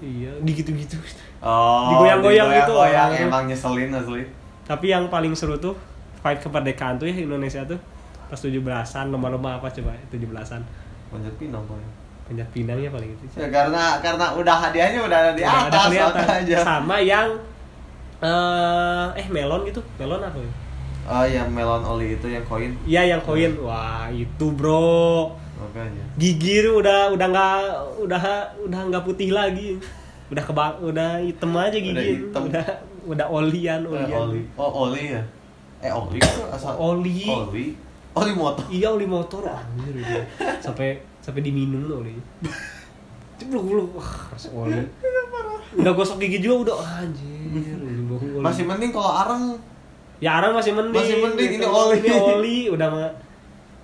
iya digitu-gitu oh Digoyang-goyang gitu, goyang orang. emang nyeselin asli tapi yang paling seru tuh fight kemerdekaan tuh ya Indonesia tuh. Pas 17-an lomba-lomba apa coba 17-an manjat pinang boy panjat pinang ya paling itu. Ya, karena karena udah hadiahnya udah ada di Udah atas kelihatan. makanya. sama yang eh eh melon gitu. Melon apa ya? Oh yang melon oli itu yang koin. Iya yang koin. Wah itu bro. Makanya. Gigi tuh udah udah nggak udah udah nggak putih lagi. Udah keba udah hitam aja gigi Udah hitam. udah udah olian Eh, olian. oli. Oh oli ya eh oli asal Oli. oli oli motor iya oli motor anjir itu. sampai sampai diminum loh oli ceplok ceplok wah rasa oli udah gosok gigi juga udah anjir oli. masih mending kalau arang ya arang masih mending Masih mending, ini oli. ini oli udah mah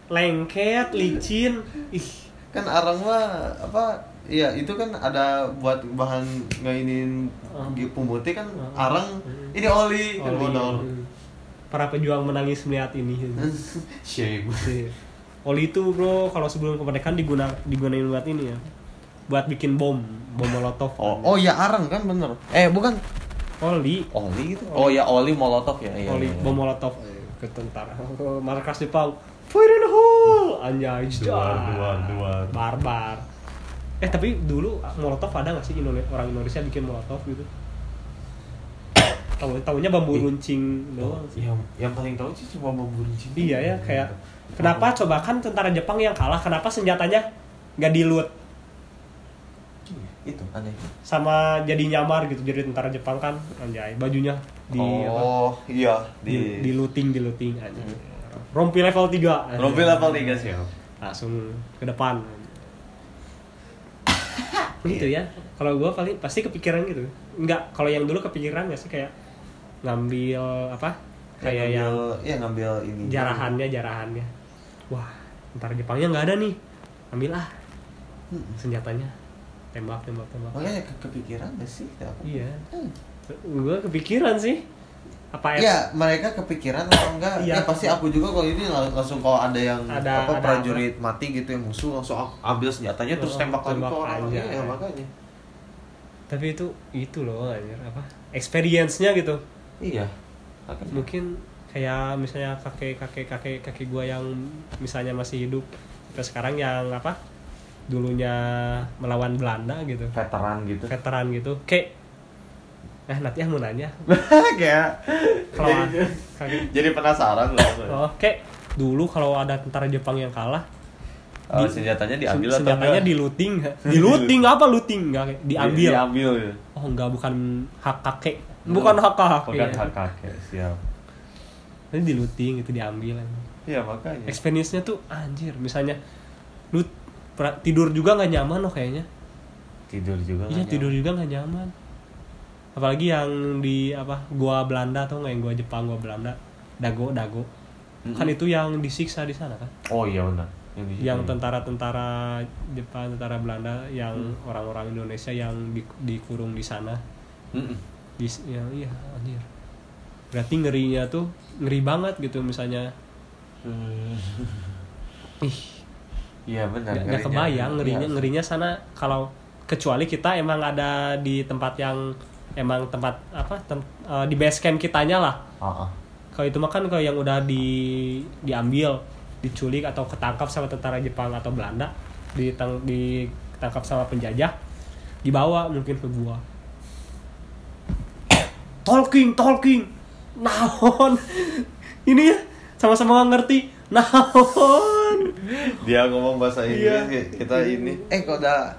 lengket licin ih kan arang mah apa Iya, itu kan ada buat bahan ngainin Ah. pemutih kan Ah. arang. Hmm. Ini oli, kan oli. Para pejuang menangis melihat ini Shame. Iya. oli itu bro kalau sebelum kemerdekaan diguna digunain buat ini ya buat bikin bom bom molotov Oh, oh ya arang kan bener. Eh bukan oli oli itu. Oh ya oli molotov ya. Iya, oli iya, iya. bom molotov ke tentara markas Jepang fire in the hole anjay Duar, duar, duar. barbar eh tapi dulu molotov ada nggak sih orang Indonesia bikin molotov gitu tahu tahunya bambu runcing doang sih. Yang yang paling tahu sih cuma bambu runcing. iya ya kayak kenapa coba kan tentara Jepang yang kalah kenapa senjatanya nggak dilut Itu aneh. sama jadi nyamar gitu jadi tentara Jepang kan anjay bajunya di apa, oh, iya di, di, di looting di looting aja rompi level 3 Rompi level 3 sih. langsung ke depan. Gitu ya. Kalau gue paling pasti kepikiran gitu. Enggak kalau yang dulu kepikiran nggak sih kayak ngambil apa kayak yang ya ngambil ini. jarahannya jarahannya wah ntar Jepangnya nggak ada nih ambil ah Hmm. senjatanya tembak tembak tembak Makanya ke kepikiran gak sih? Aku. iya Hmm. gue kepikiran sih apa ya Iya, mereka kepikiran atau enggak? Iya. Ya pasti aku juga kalau ini lang- langsung kalau ada yang Ada- apa ada prajurit mati gitu yang musuh langsung ambil senjatanya terus Oh, tembak lagi tembak ke orang. aja. Iya, makanya. tapi itu itu loh anjir apa experience-nya gitu Iya. Makanya. mungkin kayak misalnya kakek kakek kakek kakek gua yang misalnya masih hidup sampai sekarang yang apa dulunya melawan Belanda gitu. Veteran gitu. veteran gitu. Kayak eh nanti yang mau nanya. Kayak Kalau jadi, kakek. jadi penasaran lah. oh kayak dulu kalau ada tentara Jepang yang kalah Oh, di- senjatanya diambil atau senjatanya di looting di looting apa looting enggak diambil. Di- diambil. Ya. oh enggak bukan hak kakek bukan hak kakek Bukan hak kakek, siap. ini di looting itu diambil Iya, makanya. experience-nya tuh anjir misalnya lu tidur juga nggak nyaman loh kayaknya Tidur juga iya tidur nyaman. juga nggak nyaman apalagi yang di apa gua Belanda atau nggak yang gua Jepang gua Belanda dago dago Mm-mm. kan itu yang disiksa di sana kan Oh iya benar. Yang, yang tentara-tentara Jepang tentara Belanda yang orang-orang Indonesia yang di- dikurung di sana Mm-mm. Di ya, iya anjir berarti ngerinya tuh ngeri banget gitu misalnya ih Iya benar. nggak ngerinya. kebayang ngerinya Iya. ngerinya sana kalau kecuali kita emang ada di tempat yang emang tempat apa tem- eh, di base camp kitanya lah Ah, ah. kalau itu mah kan kalau yang udah di diambil diculik atau ketangkap sama tentara Jepang atau Belanda ditang ditangkap sama penjajah dibawa mungkin ke gua talking talking naon ini ya sama-sama nggak ngerti naon Dia ngomong bahasa Iya. Inggris kita ini. Eh kok ada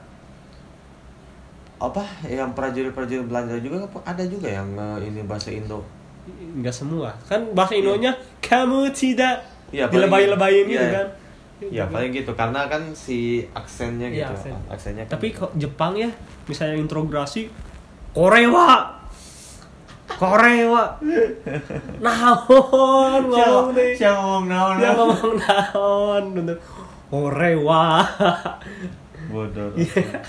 apa yang prajurit-prajurit Belanda juga apa ada juga yang eh, ini bahasa Indo. nggak semua kan bahasa Indonya kamu tidak Iya, paling- dilebay-lebayin gitu iya. kan Ya paling gitu karena kan si aksennya Iya, gitu. aksen. Aksennya kan- tapi kok Jepang ya misalnya intrograsi Korewa Korewa naon ngomong deh Siapa ngomong naon? dia ngomong naon? Untuk Korewa Bodoh. Iya.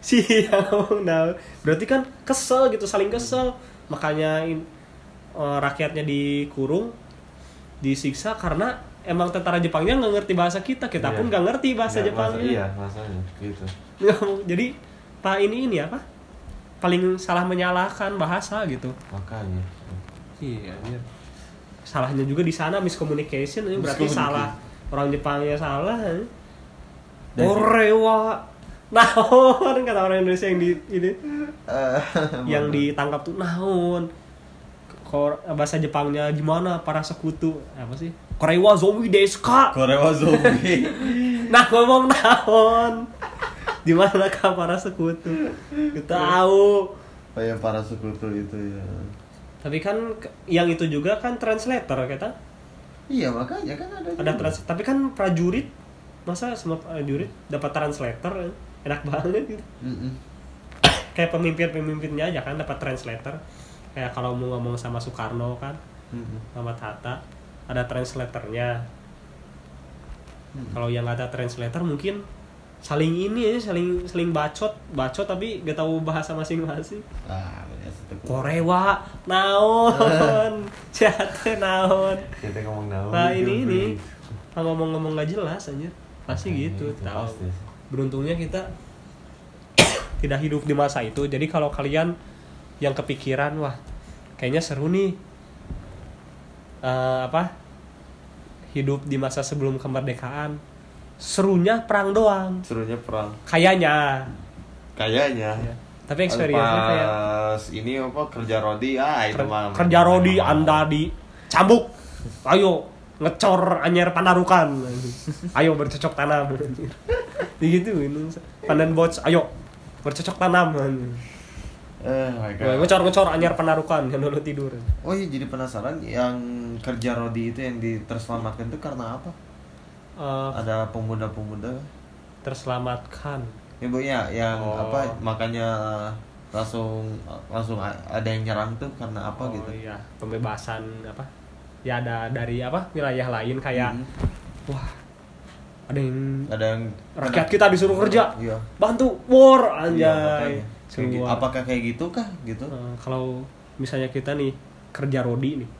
si yang ngomong naon? Berarti kan kesel gitu saling kesel. Makanya in- eh, rakyatnya dikurung disiksa karena emang tentara Jepangnya nggak ngerti bahasa kita. Kita Iya. pun nggak ngerti bahasa Nggak, Jepangnya. masa- Iya, masanya gitu. Jadi pak ini ini apa paling salah menyalahkan bahasa gitu. Makanya. iya salahnya juga di sana miscommunication ini berarti salah. Orang Jepangnya salah Korewa naon kata orang Indonesia yang di ini. Eh, yang ditangkap tuh naon. Kor bahasa Jepangnya gimana? Para sekutu. Apa sih? Korewa zombie desu ka? Korewa zombie. nah ngomong naon di mana kah para sekutu? Kita tahu. Kayak para sekutu itu ya. tapi kan yang itu juga kan translator kata Iya makanya kan ada. ada trans tapi kan prajurit. Masa semua prajurit dapat translator eh? enak banget gitu. Mm-mm. kayak pemimpin-pemimpinnya aja kan dapat translator. Kayak kalau mau ngomong sama Soekarno kan sama Hatta ada translatornya. Kalau yang ada translator mungkin saling ini ya saling saling bacot bacot tapi gak tahu bahasa masing-masing. Ah, bener. Korewa naon? Jate naon? Kita ngomong naon. nah ini ini. Ngomong-ngomong gak jelas aja. Pasti Makanya gitu itu tahu. pasti. beruntungnya kita tidak hidup di masa itu. Jadi kalau kalian yang kepikiran wah kayaknya seru nih Eh, apa hidup di masa sebelum kemerdekaan serunya perang doang Serunya perang. kayaknya Kayaknya. Ya. tapi experience-nya kayak ini apa kerja rodi ah itu ker- mah. kerja rodi anda di cambuk ayo ngecor anyer panarukan ayo bercocok tanam gitu ini panen bots ayo bercocok tanam Eh, my God. ngecor ngecor anyer panarukan kan dulu tidur Oh iya jadi penasaran yang kerja rodi itu yang diterselamatkan itu karena apa? Eh, Ada pemuda-pemuda terselamatkan ya bu ya yang Oh. apa makanya langsung langsung ada yang nyerang tuh karena apa Oh, gitu? iya pembebasan apa ya ada dari apa wilayah lain kayak Mhm. wah ada yang Ada yang rakyat kita disuruh kerja Iya. bantu war Iya, makanya. Kayak gitu. Keluar. Apakah kayak gitu kah gitu? Eh, kalau misalnya kita nih kerja rodi nih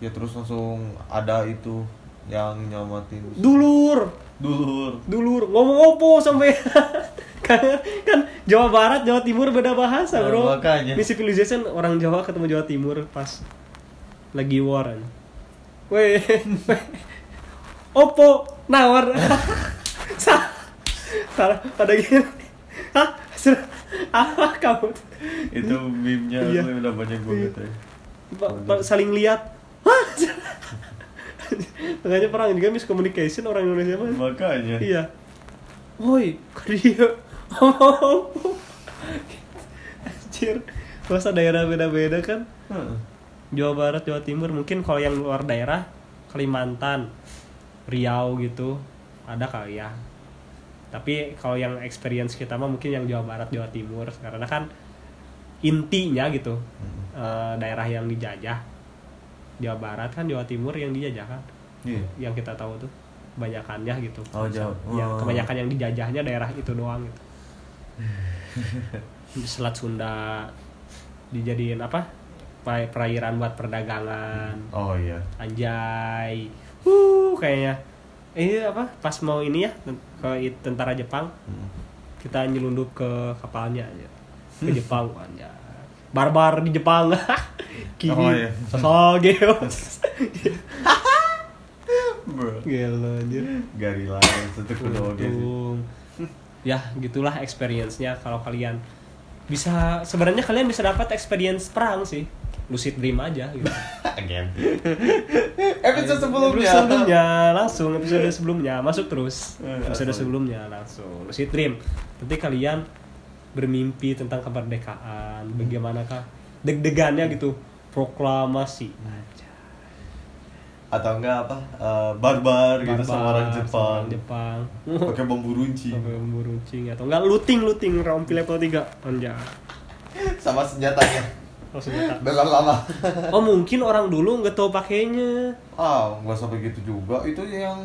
Ya terus langsung ada itu yang nyamatin dulur dulur. dulur ngomong opo sampai kan, kan Jawa Barat Jawa Timur beda bahasa Nah, bro makanya. Ini civilization orang Jawa ketemu Jawa Timur pas lagi war kan. Weh, opo nawar Sa- salah pada gini hah apa kamu Itu meme-nya Iya. udah banyak banget ya. Saling lihat Hah? Makanya perang juga miscommunication orang Indonesia mah. Makanya. iya. Woi dia anjir. Masa daerah beda-beda kan? Heeh. Jawa Barat Jawa Timur mungkin kalau yang luar daerah Kalimantan Riau gitu ada kali ya. Tapi kalau yang experience kita mah mungkin yang Jawa Barat Jawa Timur karena kan intinya gitu eh, daerah yang dijajah. Jawa Barat kan Jawa Timur yang dijajah kan Iya. yang kita tahu tuh kebanyakannya gitu. Oh, Oh. kebanyakan yang dijajahnya daerah itu doang gitu. Selat Sunda dijadiin apa? Per- perairan buat perdagangan. Oh iya. anjay. Uh kayaknya. Ini apa? Pas mau ini ya ke tentara Jepang. Hmm. kita nyelundup ke kapalnya aja. Ke Jepang anjay. Barbar di Jepang. Kini Oh, iya. Sasage Bro. Gila anjir. Garila satu kedua ya gitulah experience-nya kalau kalian bisa sebenarnya kalian bisa dapat experience perang sih. Lucid dream aja gitu. Again. Episode sebelumnya. Episode sebelumnya. langsung episode sebelumnya. Masuk terus. Eh, episode sebelumnya langsung. Lucid dream. Nanti kalian bermimpi tentang kemerdekaan bagaimanakah deg-degannya gitu. Proklamasi Atau enggak apa? eh, barbar gitu sama orang Barbar, Jepang. sama Jepang Pakai bambu runcing. sampai bambu runcing atau enggak looting looting rompi level 3 anjay sama senjatanya Oh, senjata. lama Oh mungkin orang dulu nggak tahu pakainya. ah nggak sampai gitu juga itu yang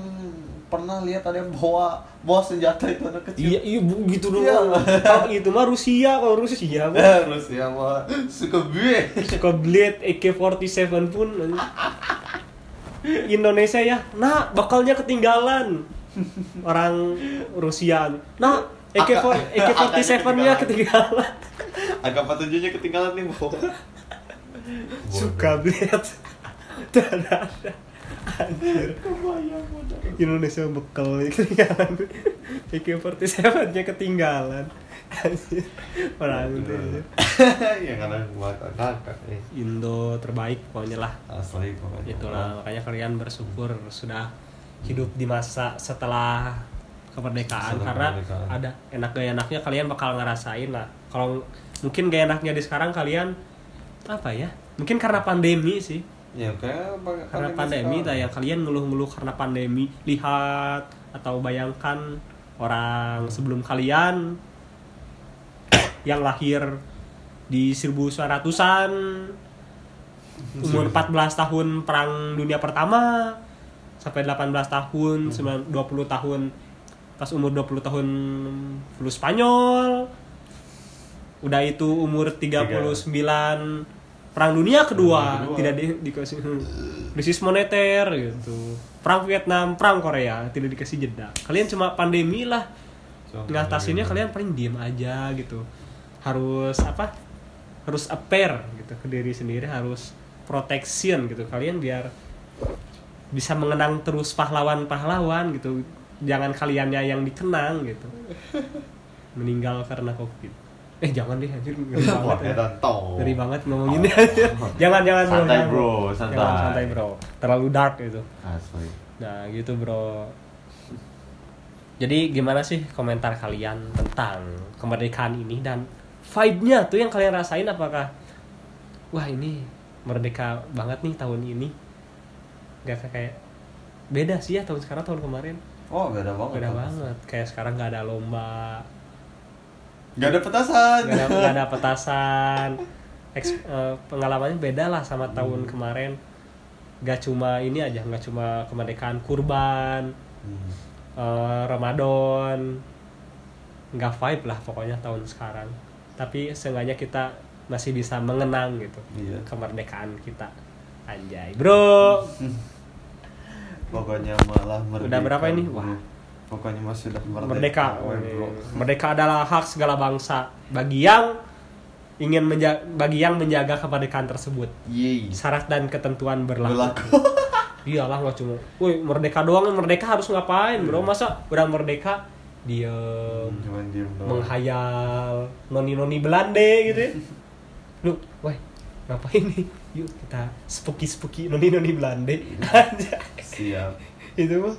pernah lihat ada yang bawa bawa senjata itu anak kecil Iya, iya gitu dulu. Iya. Kalau itu mah Rusia, kalau Rusia mah Eh, Rusia mah suka gue suka blade AK47 pun. Indonesia ya, nah bakalnya ketinggalan. Orang Rusia, nah AK4 AK47-nya ketinggalan. agak petunjuknya ketinggalan nih bawa Suka. Tidak ada. Anjir. Indonesia bekal ketinggalan AK47 nya ketinggalan. orang itu anjir. yang ada buat kakak eh. Indo terbaik pokoknya lah. Asli pokoknya. Itulah makanya kalian bersyukur sudah hidup di masa setelah kemerdekaan Setelah karena kemerdekaan. ada enak gak enaknya kalian bakal ngerasain lah. Kalau mungkin gak enaknya di sekarang kalian apa ya mungkin karena pandemi sih. Ya kayak karena pandemi lah ya kalian ngeluh-ngeluh karena pandemi. Lihat atau bayangkan orang sebelum kalian yang lahir di 1900-an umur 14 tahun perang dunia pertama sampai 18 tahun, 9 20 tahun pas umur 20 tahun flu Spanyol. Udah itu umur 39 perang dunia kedua, kedua. tidak di, dikasih krisis moneter gitu. Perang Vietnam, perang Korea tidak dikasih jeda. Kalian cuma pandemi lah. So, Ngatasinnya kalian paling diem aja gitu. Harus apa? Harus aware gitu ke diri sendiri, harus protection gitu. Kalian biar bisa mengenang terus pahlawan-pahlawan gitu. Jangan kaliannya yang dikenang gitu. Meninggal karena Covid. Eh jangan deh anjir ngeri Wah, banget. ya. Ngeri banget ngomonginnya. jangan jangan Santai, jangan, bro, santai. Jangan, santai bro. Terlalu dark gitu. Asli. Nah gitu bro Jadi gimana sih komentar kalian tentang kemerdekaan ini dan vibe-nya tuh yang kalian rasain apakah Wah ini merdeka banget nih tahun ini. Gak kayak beda sih ya tahun sekarang tahun kemarin. Oh, beda banget. Beda banget. Kayak sekarang gak ada lomba. Gak ada petasan. Gak ada, nggak ada petasan. Eks- eh, Pengalamannya beda lah sama tahun kemarin. Gak cuma ini aja, gak cuma kemerdekaan kurban Hmm. eh, Ramadan. Nggak vibe lah pokoknya tahun sekarang tapi seenggaknya kita masih bisa mengenang gitu Iya. kemerdekaan kita anjay bro Pokoknya malah merdeka. Udah berapa ini? Wah. Pokoknya masih udah merdeka. merdeka bro. merdeka adalah hak segala bangsa bagi yang ingin menjaga bagi yang menjaga kemerdekaan tersebut Yeay. syarat dan ketentuan berlaku, Berlaku. iyalah nggak cuma woi merdeka doang merdeka harus ngapain bro masa udah merdeka diem Cuman diem doang. menghayal noni-noni Belanda gitu ya. Lu, wah, ngapain nih? Yuk kita spooky-spooky noni-noni Belanda. Aja. Siap. Itu mah.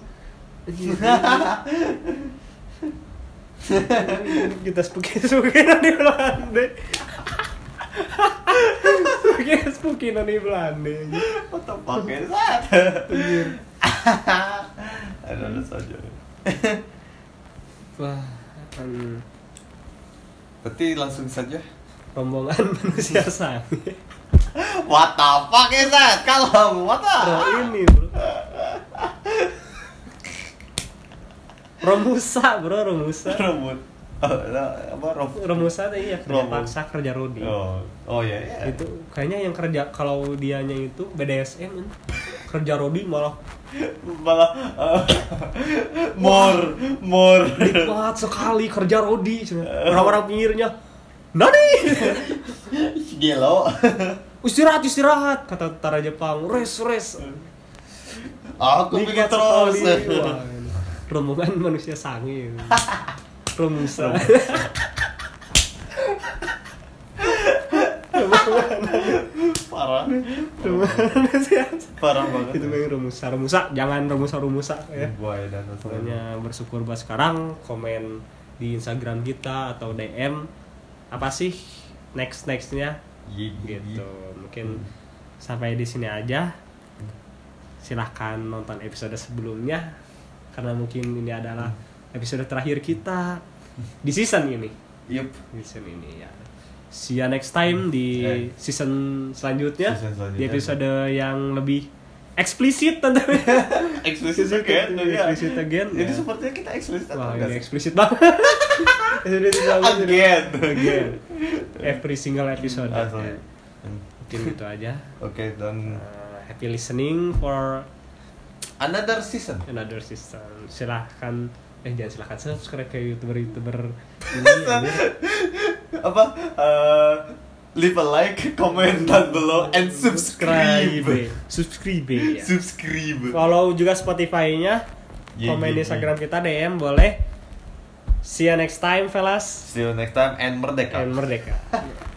kita spooky-spooky noni Belanda. spooky spooky noni Belanda. Atau pakai saat. Ada ada saja. Wah, kan Berarti langsung saja. rombongan manusia sange. What the fuck is that? Kalau what the? Bro ini bro Romusa bro Romusa Rambut. Oh, apa rom? Romusa tuh iya kerja Romus. paksa kerja rodi Oh, oh ya ya. itu kayaknya yang kerja kalau dianya itu BDSM kan. kerja rodi malah Malah eh, more more. nikmat sekali kerja rodi orang-orang pinggirnya Nani? Gelo. istirahat istirahat kata tentara Jepang. Res res. Aku pikir terus. Wah, rombongan manusia sange. Romusa Parah. Parah banget. itu kayak Romusa Romusa jangan Romusa Romusa ya Buaya dan pokoknya bersyukur buat sekarang. Komen di Instagram kita atau DM apa sih next nextnya gitu. Mungkin sampai di sini aja. Silahkan nonton episode sebelumnya. Karena mungkin ini adalah episode terakhir kita di season ini. Yup. di season ini ya see you next time di Eh. season selanjutnya, Season selanjutnya. di episode yang lebih eksplisit tentunya Eksplisit again, ya. Explicit again, Jadi ya. sepertinya kita eksplisit atau wah enggak ini eksplisit banget Eksplisit. Again. again every single episode Asli. Ya. mungkin gitu aja Oke, dan Uh, happy listening for another season. another season silahkan eh jangan silahkan subscribe ke youtuber youtuber ini. Apa? eh, leave a like, comment down below, and subscribe. subscribe ya. Subscribe. follow juga Spotify-nya Yeah, komen di yeah, Instagram kita DM boleh see you next time fellas See you next time and merdeka. and merdeka